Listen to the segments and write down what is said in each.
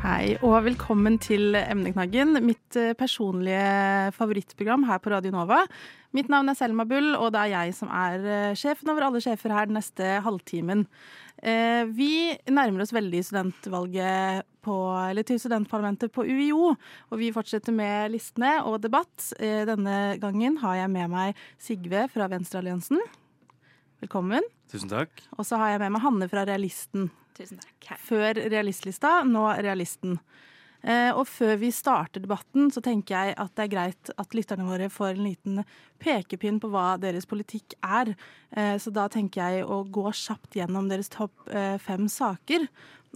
Hei og velkommen til Emneknaggen, mitt eh, personlige favorittprogram her på Radio Nova. Mitt navn er Selma Bull, og det er jeg som er eh, sjefen over alle sjefer her den neste halvtimen. Eh, vi nærmer oss veldig studentvalget på, eller til studentparlamentet på UiO, og vi fortsetter med listene og debatt. Denne gangen har jeg med meg Sigve fra Venstrealliansen. Velkommen. Tusen takk. Og så har jeg med meg Hanne fra Realisten. Tusen takk. Før realistlista, nå realisten. Eh, og før vi starter debatten, så tenker jeg at det er greit at lytterne våre får en liten pekepinn på hva deres politikk er. Eh, så da tenker jeg å gå kjapt gjennom deres topp eh, fem saker.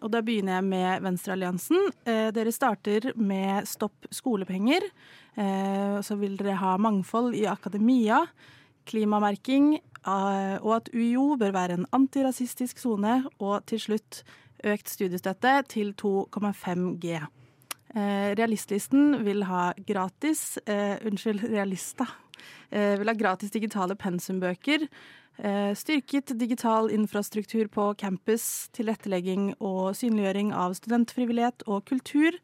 Og da begynner jeg med Venstrealliansen. Dere starter med stopp skolepenger. Så vil dere ha mangfold i akademia, klimamerking, Eh, og at UiO bør være en antirasistisk sone, og til slutt økt studiestøtte til 2,5 G. Eh, realistlisten vil ha gratis eh, Unnskyld, Realista. Eh, vil ha gratis digitale pensumbøker. Eh, styrket digital infrastruktur på campus, tilrettelegging og synliggjøring av studentfrivillighet og kultur.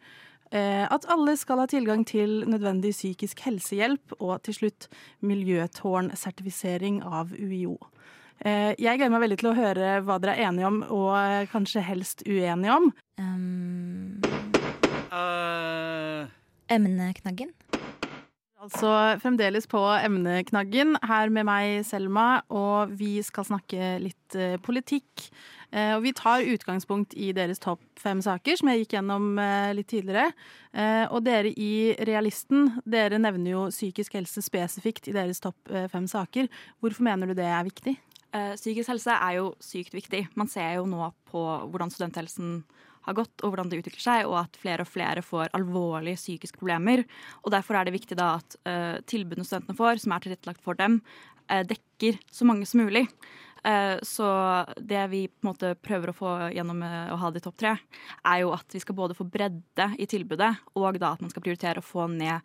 Eh, at alle skal ha tilgang til nødvendig psykisk helsehjelp, og til slutt miljøtårnsertifisering av UiO. Eh, jeg gleder meg veldig til å høre hva dere er enige om, og kanskje helst uenige om. Um, uh. Emneknaggen. Altså fremdeles på emneknaggen, her med meg, Selma, og vi skal snakke litt eh, politikk. Eh, og vi tar utgangspunkt i deres topp fem saker, som jeg gikk gjennom eh, litt tidligere. Eh, og dere i Realisten, dere nevner jo psykisk helse spesifikt i deres topp fem saker. Hvorfor mener du det er viktig? Psykisk helse er jo sykt viktig. Man ser jo nå på hvordan studenthelsen har gått, og hvordan det utvikler seg, og at flere og flere får alvorlige psykiske problemer. Og Derfor er det viktig da at uh, tilbudene studentene får, som er tilrettelagt for dem, uh, dekker så mange som mulig. Eh, så det vi på en måte prøver å få gjennom å ha det i topp tre, er jo at vi skal både få bredde i tilbudet, og da at man skal prioritere å få ned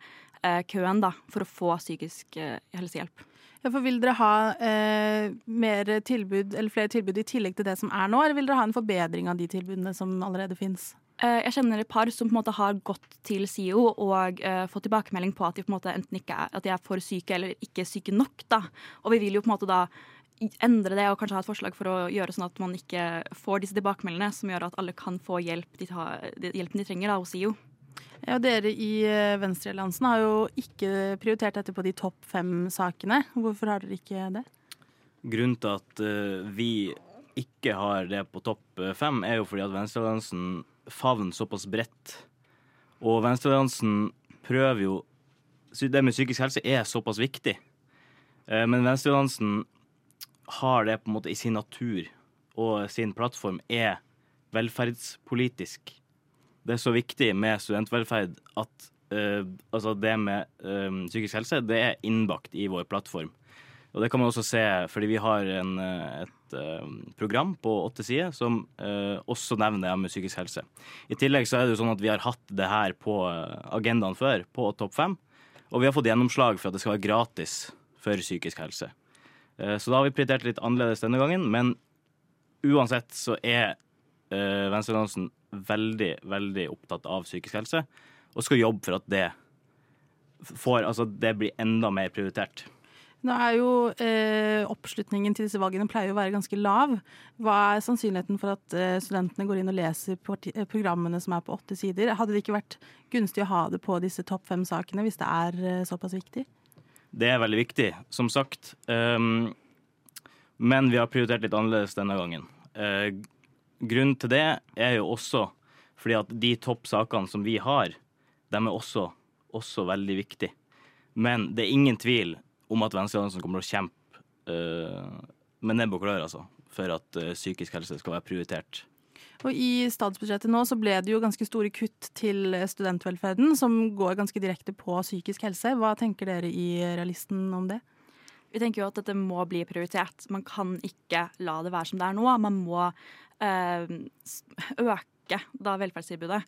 køen da, for å få psykisk eh, helsehjelp. Ja, for Vil dere ha eh, tilbud, flere tilbud i tillegg til det som er nå, eller vil dere ha en forbedring av de tilbudene som allerede fins? Jeg kjenner et par som på en måte har gått til SIO og eh, fått tilbakemelding på at de på en måte enten ikke er, at de er for syke eller ikke syke nok. da. Og vi vil jo på en måte da endre det og kanskje ha et forslag for å gjøre sånn at man ikke får disse tilbakemeldingene, som gjør at alle kan få hjelp de tar, hjelpen de trenger da, hos SIO. Ja, dere i eh, Venstrealliansen har jo ikke prioritert dette på de topp fem sakene. Hvorfor har dere ikke det? Grunnen til at uh, vi ikke har det på topp eh, fem, er jo fordi at Venstrealliansen favner såpass bredt. Og Venstrealliansen prøver jo Det med psykisk helse er såpass viktig. Uh, men Venstrealliansen har det på en måte i sin natur og sin plattform, er velferdspolitisk. Det er så viktig med studentvelferd at uh, altså det med uh, psykisk helse det er innbakt i vår plattform. Og Det kan man også se fordi vi har en, et uh, program på åtte sider som også nevner det med psykisk helse. I tillegg så er det jo sånn at vi har hatt det her på agendaen før, på Topp fem. Og vi har fått gjennomslag for at det skal være gratis for psykisk helse. Eh, så da har vi prioritert litt annerledes denne gangen, men uansett så er uh, Venstredansen veldig, veldig opptatt av psykisk helse, og skal jobbe for at det får Altså det blir enda mer prioritert. Nå er jo eh, Oppslutningen til disse valgene pleier å være ganske lav. Hva er sannsynligheten for at eh, studentene går inn og leser programmene som er på åtte sider? Hadde det ikke vært gunstig å ha det på disse topp fem sakene hvis det er eh, såpass viktig? Det er veldig viktig, som sagt. Um, men vi har prioritert litt annerledes denne gangen. Uh, grunnen til det er jo også fordi at de toppsakene som vi har, de er også, også veldig viktige. Men det er ingen tvil om at Venstrealliansen kommer til å kjempe uh, med nebb og klør altså, for at uh, psykisk helse skal være prioritert. Og I statsbudsjettet nå så ble det jo ganske store kutt til studentvelferden, som går ganske direkte på psykisk helse. Hva tenker dere i Realisten om det? Vi tenker jo at dette må bli prioritert. Man kan ikke la det være som det er nå. Man må øke da velferdstilbudet.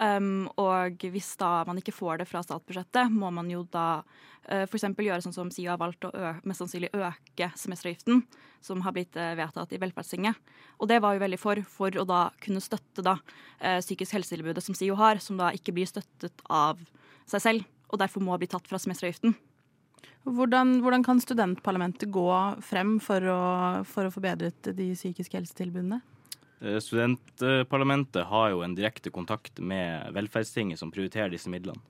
Um, og hvis da man ikke får det fra statsbudsjettet, må man jo da uh, f.eks. gjøre sånn som SIO har valgt å mest sannsynlig øke semesteravgiften, som har blitt uh, vedtatt i Velferdstinget. Og det var jo veldig for, for å da kunne støtte da uh, psykisk helsetilbudet som SIO har, som da ikke blir støttet av seg selv, og derfor må bli tatt fra semesteravgiften. Hvordan, hvordan, kan studentparlamentet gå frem for å, for å forbedre de psykiske helsetilbudene? Eh, studentparlamentet har jo en direkte kontakt med velferdstinget som prioriterer disse midlene.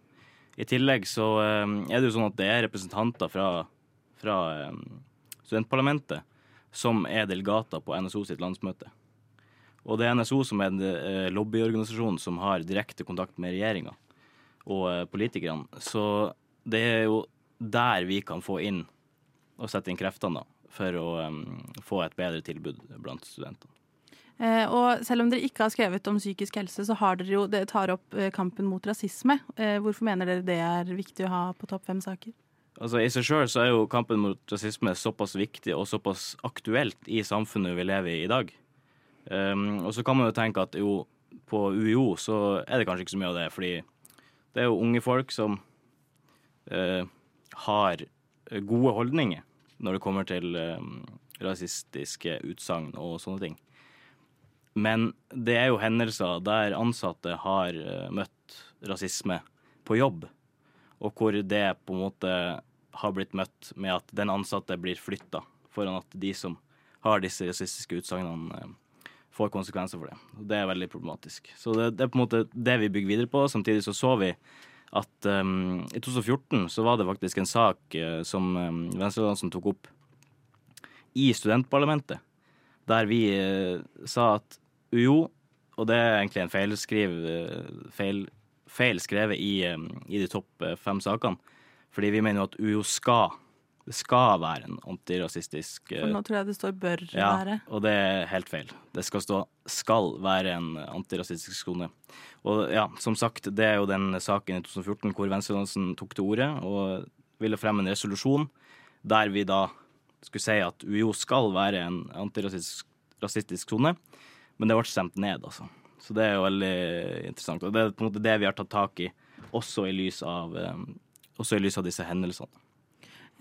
I tillegg så eh, er det jo sånn at det er representanter fra, fra eh, studentparlamentet som er delegater på NSO sitt landsmøte. Og det er NSO som er en lobbyorganisasjon som har direkte kontakt med regjeringa og politikerne. Så det er jo der vi kan få inn og sette inn kreftene da, for å um, få et bedre tilbud blant studentene. Eh, og selv om dere ikke har skrevet om psykisk helse, så har dere jo, dere tar opp eh, kampen mot rasisme. Eh, hvorfor mener dere det er viktig å ha på topp fem saker? Altså I seg sjøl er jo kampen mot rasisme såpass viktig og såpass aktuelt i samfunnet vi lever i i dag. Um, og så kan man jo tenke at jo, på UiO så er det kanskje ikke så mye av det, fordi det er jo unge folk som uh, har gode holdninger når det kommer til um, rasistiske utsagn og sånne ting. Men det er jo hendelser der ansatte har eh, møtt rasisme på jobb, og hvor det på en måte har blitt møtt med at den ansatte blir flytta, foran at de som har disse rasistiske utsagnene, eh, får konsekvenser for det. Det er veldig problematisk. Så det, det, er på en måte det vi bygger videre på. Samtidig så så vi at um, i 2014 så var det faktisk en sak uh, som um, Venstrealliansen tok opp i studentparlamentet, der vi uh, sa at UiO, og det er egentlig en feilskriv, feil, feil skrevet i, i, de topp eh, fem sakene. Fordi vi mener jo at UiO skal det skal være en antirasistisk For nå tror jeg det står 'bør ja, være'. Og det er helt feil. Det skal stå 'skal være en antirasistisk skole'. Og ja, som sagt, det er jo den saken i 2014 hvor Venstredansen tok til orde og ville fremme en resolusjon der vi da skulle si at UiO skal være en antirasistisk sone. Men det ble stemt ned, altså. Så det er jo veldig interessant. Og det er på en måte det vi har tatt tak i, også i lys av, um, også i lys av disse hendelsene.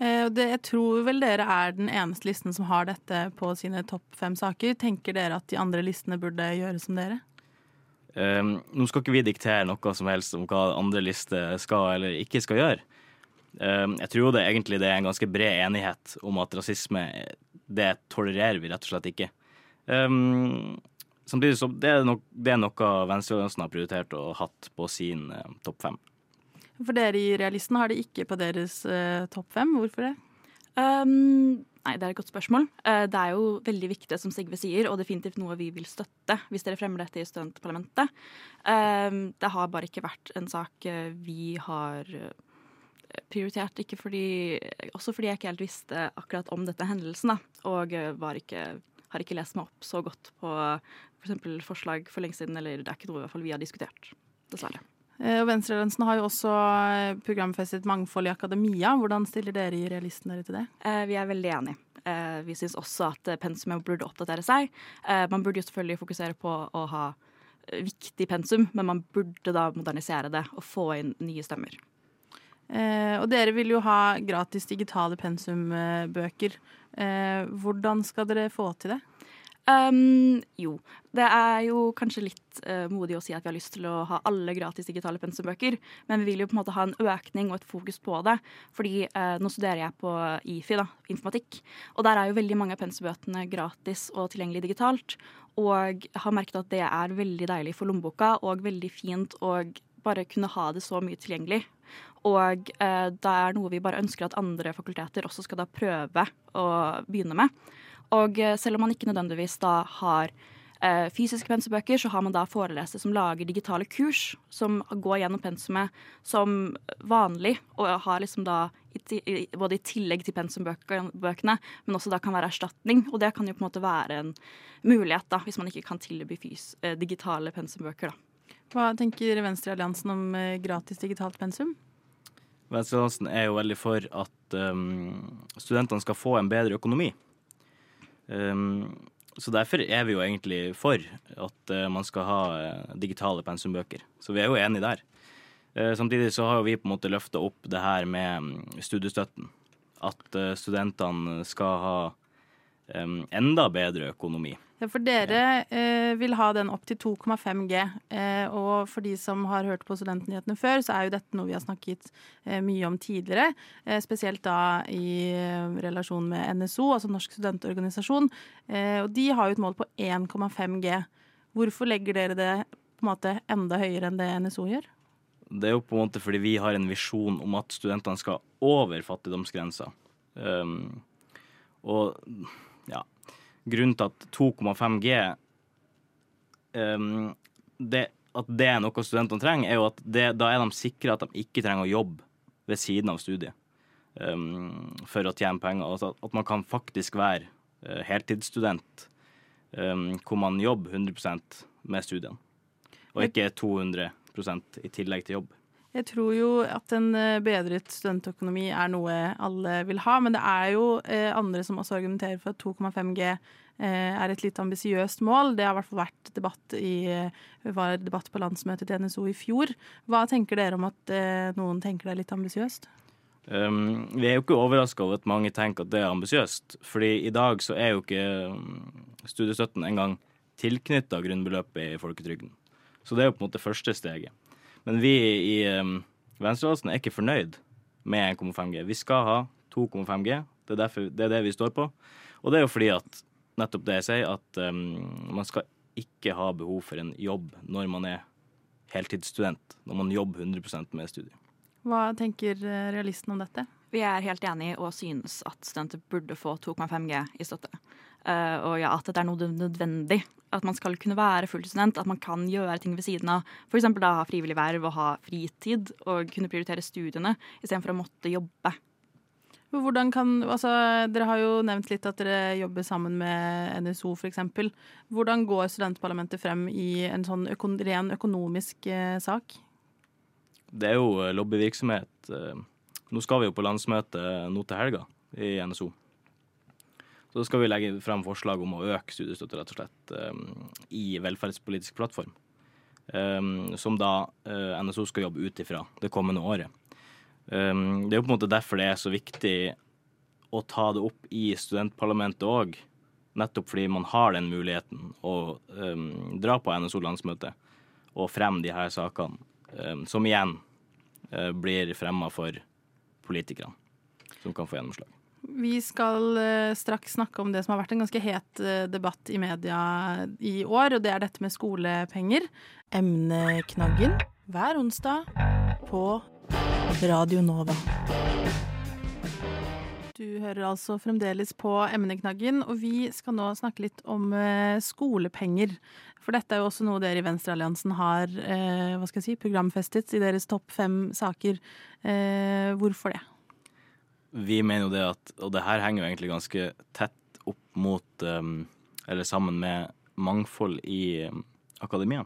Eh, det, jeg tror vel dere er den eneste listen som har dette på sine topp fem saker. Tenker dere at de andre listene burde gjøre som dere? Um, nå skal ikke vi diktere noe som helst om hva andre lister skal eller ikke skal gjøre. Um, jeg tror det egentlig det er en ganske bred enighet om at rasisme det tolererer vi rett og slett ikke. Um, samtidig så det er, nok, det er noe venstrealliansen har prioritert og hatt på sin eh, topp fem. For dere i Realisten har det ikke på deres eh, topp fem. Hvorfor det? Um, nei, Det er et godt spørsmål. Uh, det er jo veldig viktig, som Sigve sier, og definitivt noe vi vil støtte hvis dere fremmer dette i studentparlamentet. Um, det har bare ikke vært en sak uh, vi har uh, prioritert, ikke fordi, også fordi jeg ikke helt visste akkurat om dette hendelsen, da, og var ikke har ikke lest meg opp så godt på. For forslag for lenge siden, eller det er ikke noe i hvert fall vi har diskutert. Dessverre. Eh, og Venstrealliansen har jo også eh, programfestet mangfold i akademia. Hvordan stiller dere i Realisten dere til det? Eh, vi er veldig enige. Vi syns også at pensumet burde oppdatere seg. Man burde jo selvfølgelig fokusere på å ha viktig pensum, men man burde da modernisere det og få inn nye stemmer. Eh, og dere vil jo ha gratis digitale pensumbøker. Eh, hvordan skal dere få til det? Um, jo, det er jo kanskje litt uh, modig å si at vi har lyst til å ha alle gratis digitale pensumbøker, men vi vil jo på en måte ha en økning og et fokus på det. Fordi uh, nå studerer jeg på IFI, da, informatikk, og der er jo veldig mange av pensumbøkene gratis og tilgjengelig digitalt. Og har merket at det er veldig deilig for lommeboka og veldig fint å bare kunne ha det så mye tilgjengelig. Og uh, det er noe vi bare ønsker at andre fakulteter også skal da prøve å begynne med. Og eh, selv om man ikke nødvendigvis da har eh, fysiske pensumbøker, så har man da forelesere som lager digitale kurs, som går gjennom pensumet som vanlig, og har liksom da både i tillegg til pensumbøkene, men også da kan være erstatning. Og det kan jo på en måte være en mulighet, da, hvis man ikke kan tilby fys eh, digitale pensumbøker, da. Hva tenker Venstrealliansen om gratis digitalt pensum? Venstrealliansen er jo veldig for at um, studentene skal få en bedre økonomi. Um, så derfor er vi jo egentlig for at uh, man skal ha uh, digitale pensumbøker. Så vi er jo enige der. Uh, samtidig så har vi på en måte løfta opp det her med um, studiestøtten. At studentene skal ha um, enda bedre økonomi. Ja, for dere eh, vil ha den opp til 2,5 G. Eh, og for de som har hørt på Studentnyhetene før, så er jo dette noe vi har snakket eh, mye om tidligere. Eh, spesielt da i eh, relasjon med NSO, altså Norsk studentorganisasjon. Eh, og de har jo et mål på 1,5 G. Hvorfor legger dere det på en måte enda høyere enn det NSO gjør? Det er jo på en måte fordi vi har en visjon om at studentene skal over fattigdomsgrensa. Um, og ja, grunnen til at 2,5 G um, det, At det er noe studentene trenger, er jo at det, da er de sikre at de ikke trenger å jobbe ved siden av studiet um, for å tjene penger. Altså at man kan faktisk være uh, heltidsstudent um, hvor man jobber 100% med studiene, og ikke 200% i tillegg til jobb. Jeg tror jo at en eh, bedret studentøkonomi er noe alle vil ha, men det er jo eh, andre som også argumenterer for at 2,5 G eh, er et litt ambisiøst mål. Det har i hvert fall vært debatt i, var debatt på landsmøtet til NSO i fjor. Hva tenker dere om at noen tenker det er litt ambisiøst? Um, vi er jo ikke overraska over at mange tenker at det er ambisiøst. fordi i dag så er jo ikke um, studiestøtten engang tilknytta grunnbeløpet i folketrygden. Så det er jo på en måte første steget. Men vi i um, Venstreåsen er ikke fornøyd med 1,5G. Vi skal ha 2,5G. Det, det, er det vi står på. Og det er jo fordi at nettopp det jeg sier, at um, man skal ikke ha behov for en jobb når man er heltidsstudent. Når man jobber 100% med studiet. Hva tenker eh, realisten om dette? Vi er helt enig og synes at studenter burde få 2,5G i støtte. Uh, og ja, at det er noe nødvendig. At man skal kunne være fulltidsstudent, at man kan gjøre ting ved siden av. F.eks. da ha frivillig verv og ha fritid og kunne prioritere studiene istedenfor å måtte jobbe. Hvordan kan, altså, dere har jo nevnt litt at dere jobber sammen med NSO f.eks. Hvordan går studentparlamentet frem i en sånn øko ren økonomisk eh, sak? Det er jo eh, lobbyvirksomhet. Eh, nå skal vi jo på landsmøte nå til helga i NSO. Så da skal vi legge frem forslag om å øke studiestøtte, rett og slett, um, i velferdspolitisk plattform. Um, som da uh, NSO skal jobbe ut ifra det kommende året. Um, det er jo på en måte derfor det er så viktig å ta det opp i studentparlamentet òg. Nettopp fordi man har den muligheten å dra på NSO landsmøte og fremme de her sakene, som igjen uh, blir fremma for politikerne, som kan få gjennomslag. Vi skal eh, straks snakke om det som har vært en ganske het eh, debatt i media i år, og det er dette med skolepenger. Emneknaggen hver onsdag på Radio Nova. Du hører altså fremdeles på emneknaggen, og vi skal nå snakke litt om eh, skolepenger. For dette er jo også noe dere i Venstrealliansen har hva skal jeg si, programfestet i deres topp fem saker. hvorfor det? Vi mener jo det at Og det her henger jo egentlig ganske tett opp mot um, Eller sammen med mangfold i um, akademia.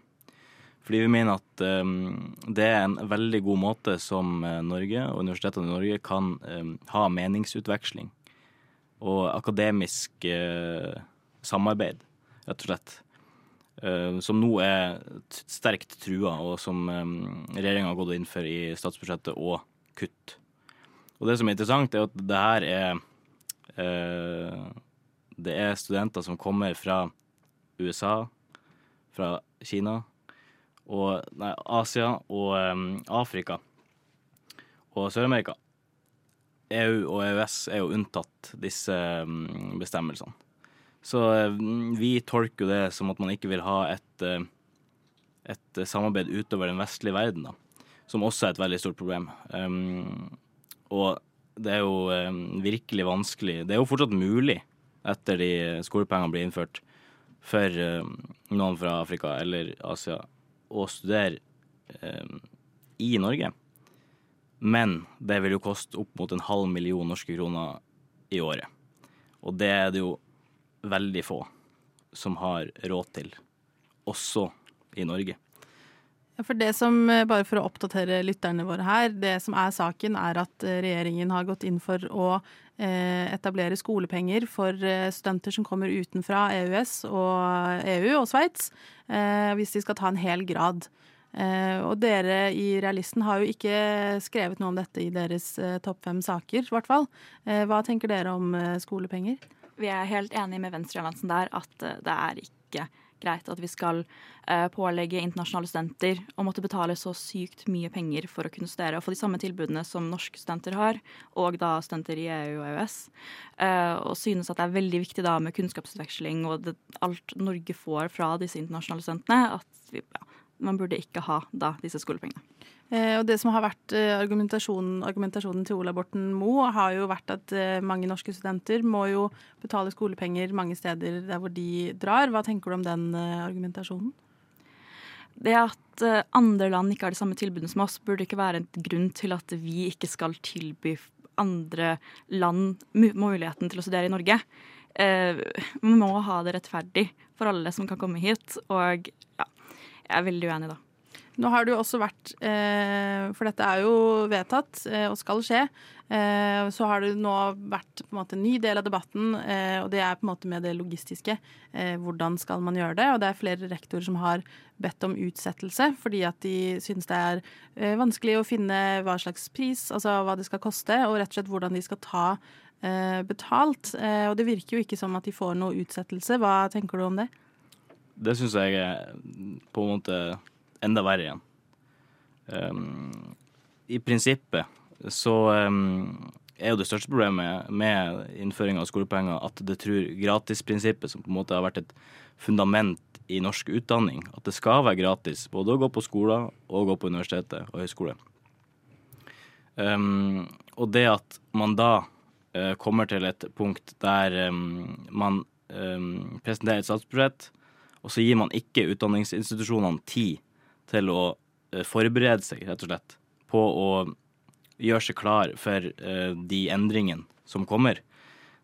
Fordi vi mener at um, det er en veldig god måte som uh, Norge og universitetene i Norge kan ha meningsutveksling og akademisk uh, samarbeid, rett og slett. Uh, som nå er sterkt trua, og som um, regjeringa har gått inn for i statsbudsjettet, og kutt. Og det som er interessant, er at det her er eh, Det er studenter som kommer fra USA, fra Kina, og, nei, Asia og um, Afrika og Sør-Amerika. EU og EØS er jo unntatt disse um, bestemmelsene. Så um, vi tolker jo det som at man ikke vil ha et, uh, et samarbeid utover den vestlige verden, da. Som også er et veldig stort problem. Um, og det er jo eh, virkelig vanskelig. Det er jo fortsatt mulig, etter de skolepengene blir innført, for eh, noen fra Afrika eller Asia å studere eh, i Norge. Men det vil jo koste opp mot en halv million norske kroner i året. Og det er det jo veldig få som har råd til, også i Norge. For det som, eh, Bare for å oppdatere lytterne våre her. Det som er saken, er at eh, regjeringen har gått inn for å etablere skolepenger for studenter som kommer utenfra EØS og EU og Sveits, hvis de skal ta en hel grad. Og dere i Realisten har jo ikke skrevet noe om dette i deres topp fem saker, i hvert fall. Hva tenker dere om skolepenger? Vi er helt enige med Venstre-alliansen der at det er ikke greit at vi skal eh, pålegge internasjonale studenter å måtte betale så sykt mye penger for å kunne studere og få de samme tilbudene som norske studenter har, og da studenter i EU og EØS. Eh, og synes at det er veldig viktig da med kunnskapsutveksling og det, alt Norge får fra disse internasjonale studentene, at vi, ja, man burde ikke ha da disse skolepengene. Eh, og det som har vært eh, argumentasjonen, argumentasjonen, til Ola Borten Moe, har jo vært at eh, mange norske studenter må jo betale skolepenger mange steder der hvor de drar. Hva tenker du om den argumentasjonen? Det at andre land ikke har de samme tilbudene som oss, burde ikke være en grunn til at vi ikke skal tilby andre land muligheten til å studere i Norge. Vi må ha det rettferdig for alle som kan komme hit, og ja, jeg er veldig uenig da. Nå har det jo også vært, eh, for dette er jo vedtatt eh, og skal skje, eh, så har det nå vært en en ny del av debatten, og det er på en måte med det logistiske. Hvordan skal man gjøre det? Og det er flere rektorer som har bedt om utsettelse fordi at de syns det er vanskelig å finne hva slags pris, altså hva det skal koste, og rett og slett hvordan de skal ta betalt. Og det virker jo ikke som at de får noe utsettelse. Hva tenker du om det? Det syns jeg er på en måte enda verre igjen. Um, I prinsippet så um, er jo det største problemet med innføring av skolepenger at det tror gratisprinsippet, som på en måte har vært et fundament i norsk utdanning, at det skal være gratis både å gå på skoler og gå på universitetet og høyskole. Um, og det at man da uh, kommer til et punkt der um, man um, presenterer et statsbudsjett, og så gir man ikke utdanningsinstitusjonene tid til å eh, forberede seg, rett og slett, på å gjøre seg klar for uh, de endringene som kommer,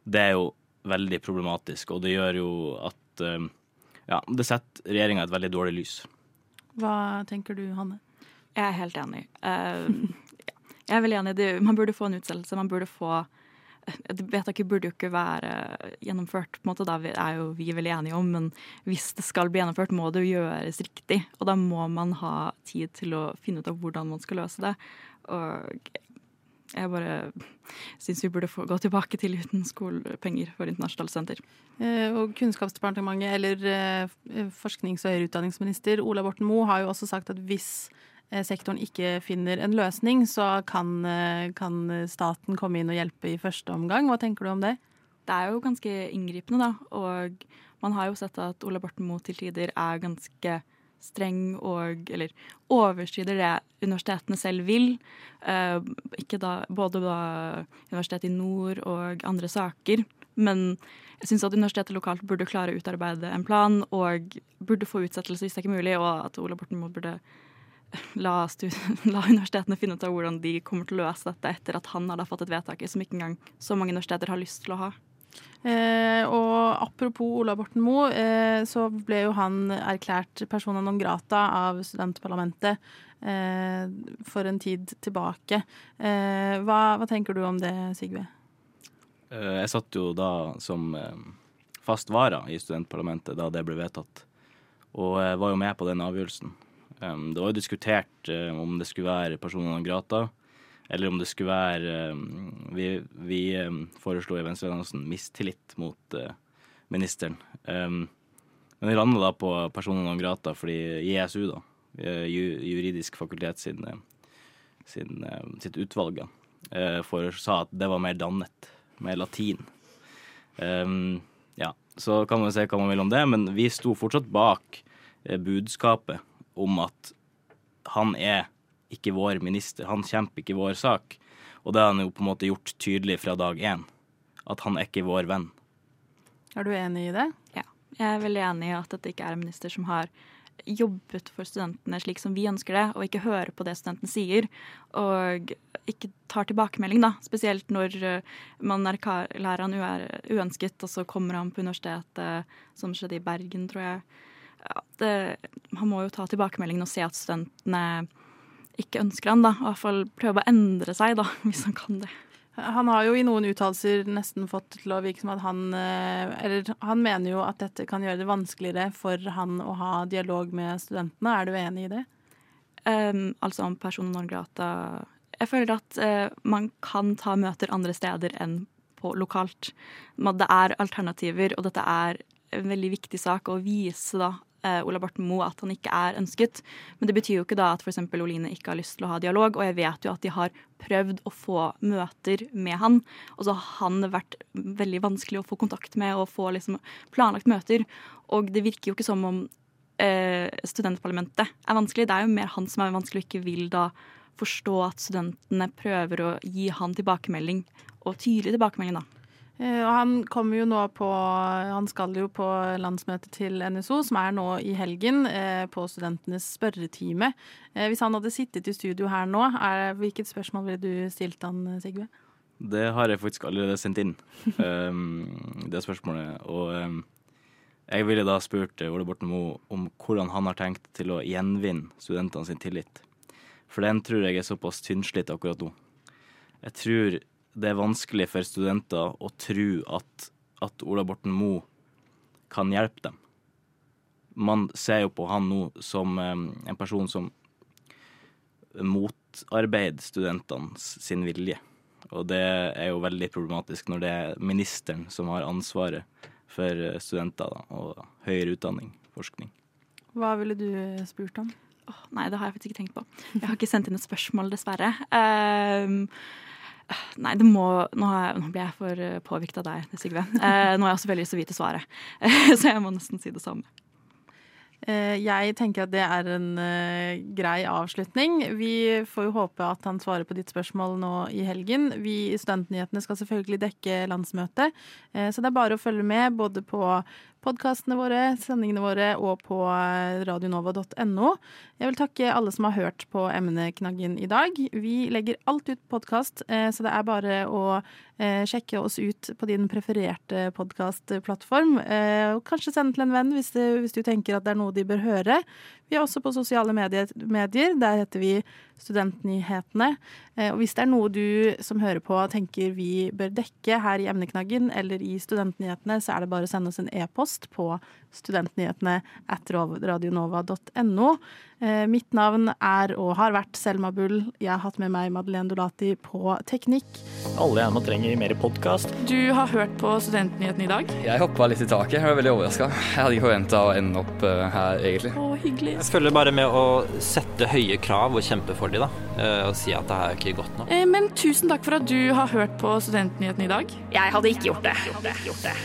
det er jo veldig problematisk. Og det gjør jo at uh, ja, det setter regjeringa et veldig dårlig lys. Hva tenker du, Hanne? Jeg er helt enig. Uh, jeg er veldig enig. Man burde få en utsettelse. Man burde få Vedtaket burde jo ikke være gjennomført, på en måte, det er jo vi veldig enige om, men hvis det skal bli gjennomført, må det jo gjøres riktig. Og da må man ha tid til å finne ut av hvordan man skal løse det. Og jeg bare syns vi burde gå tilbake til uten skolepenger for internasjonale studenter. Eh, og Kunnskapsdepartementet, eller eh, forsknings- og høyere utdanningsminister Ola Borten Moe, har jo også sagt at hvis sektoren ikke finner en løsning, så kan, eh, kan, staten komme inn og hjelpe i første omgang. Hva tenker du om det? Det er jo ganske inngripende, da. Og man har jo sett at Ola Borten Moe til tider er ganske streng og Eller overstrider det universitetene selv vil. Eh, ikke da, både da Universitetet i Nord og andre saker. Men jeg syns at universitetet lokalt burde klare å utarbeide en plan og burde få utsettelse hvis det er ikke mulig, og at Ola Borten Moe burde la, la, universitetene finne ut av hvordan de kommer til å løse dette etter at han har fått et vedtak som ikke engang så mange universiteter har lyst til å ha. Eh, og apropos Ola Borten Moe, eh, så ble jo han erklært persona non grata av studentparlamentet eh, for en tid tilbake. Eh, hva, hva, tenker du om det, Sigve? Eh, jeg satt jo da som eh, fast vara i studentparlamentet da det ble vedtatt, og jeg var jo med på den avgjørelsen. Um, det var jo diskutert um, om det skulle være personer non grata, eller om det skulle være um, Vi, vi foreslo i Venstrealliansen mistillit mot uh, ministeren. men vi landa da på personer non grata fordi ISU, da, uh, juridisk fakultet sin, sin sitt utvalg, for, sa at det var mer dannet, mer latin. ja, så kan man se hva man vil om det, men vi sto fortsatt bak budskapet om at han er ikke vår minister, han kjemper ikke vår sak. Og det har han jo på en måte gjort tydelig fra dag én, at han er ikke vår venn. Er du enig i det? Ja, jeg er veldig enig i at dette ikke er en minister som har jobbet for studentene slik som vi ønsker det, og ikke hører på det studentene sier. Og ikke tar tilbakemelding, da. Spesielt når eh, man erklærer han uønsket, og så kommer han på universitetet, som skjedde i Bergen, tror jeg ja, det, han må jo ta tilbakemeldingen og se at studentene ikke ønsker han, da. I hvert fall prøve å endre seg, da, hvis han kan det. Han har jo i noen uttalelser nesten fått til å virke som at han Eller han mener jo at dette kan gjøre det vanskeligere for han å ha dialog med studentene. Er du enig i det? Um, altså om personen non grata Jeg føler at uh, man kan ta møter andre steder enn på lokalt. Det er alternativer, og dette er en veldig viktig sak å vise da eh, Ola Borten Moe at han ikke er ønsket. Men det betyr jo ikke da at f.eks. Oline ikke har lyst til å ha dialog, og jeg vet jo at de har prøvd å få møter med han, og så har han vært veldig vanskelig å få kontakt med og få liksom planlagt møter. Og det virker jo ikke som om eh, studentparlamentet er vanskelig, det er jo mer han som er vanskelig og ikke vil da forstå at studentene prøver å gi han tilbakemelding, og tydelig tilbakemelding, da. Eh, og han kommer jo nå på Han skal jo på landsmøtet til NSO, som er nå i helgen, eh, på studentenes spørretime. Eh, hvis han hadde sittet i studio her nå, er, hvilket spørsmål ville du stilt han, Sigve? Det har jeg faktisk allerede sendt inn, um, det spørsmålet. Og um, jeg ville da spurt Ole Borten Moe om hvordan han har tenkt til å gjenvinne studentene sin tillit. For den tror jeg er såpass tynnslitt akkurat nå. Jeg tror det er vanskelig for studenter å tro at, at Ola Borten Moe kan hjelpe dem. Man ser jo på han nå som um, en person som motarbeider studentene sin vilje. Og det er jo veldig problematisk når det er ministeren som har ansvaret for eh, studenter da, og høyere utdanning, forskning. Hva ville du spurt om? Oh, nei, det har jeg faktisk ikke tenkt på. Jeg har ikke sendt inn et spørsmål, dessverre. Um, Nei, det må Nå, jeg, nå blir jeg for eh, påvirket av deg, Sigve. Eh, nå har jeg også veldig lyst til å vite svaret, så jeg må nesten si det samme. Eh, jeg tenker at det er en grei avslutning. Vi får jo håpe at han svarer på ditt spørsmål nå i helgen. Vi i Studentnyhetene skal selvfølgelig dekke landsmøtet, så det er bare å følge med både på podkastene våre, sendingene våre og på radionova.no. Jeg vil takke alle som har hørt på emneknaggen i dag. Vi legger alt ut podkast, uh, så det er bare å sjekke oss ut på din prefererte podkastplattform. Kanskje sende til en venn hvis du, hvis du tenker at det er noe de bør høre. Vi er også på sosiale medier. Der heter vi Studentnyhetene. Eh, og hvis det er noe du som hører på tenker vi bør dekke her i emneknaggen eller i Studentnyhetene, så er det bare å sende oss en e-post på studentnyhetene at radionova.no. Eh, mitt navn er og har vært Selma Bull. Jeg har hatt med meg Madeleine Dolati på teknikk. Alle gjerne trenger mer podkast. Du har hørt på Studentnyhetene i dag? Jeg hoppa litt i taket. Jeg var veldig overraska. Jeg hadde ikke forventa å ende opp uh, her, egentlig. Å, hyggelig. Jeg følger bare med å sette høye krav og kjempe for dem, da. Uh, og si at det her er ikke godt nok. Eh, men tusen takk for at du har hørt på Studentnyhetene i dag. Jeg hadde ikke gjort det. Hadde ikke Gjort det.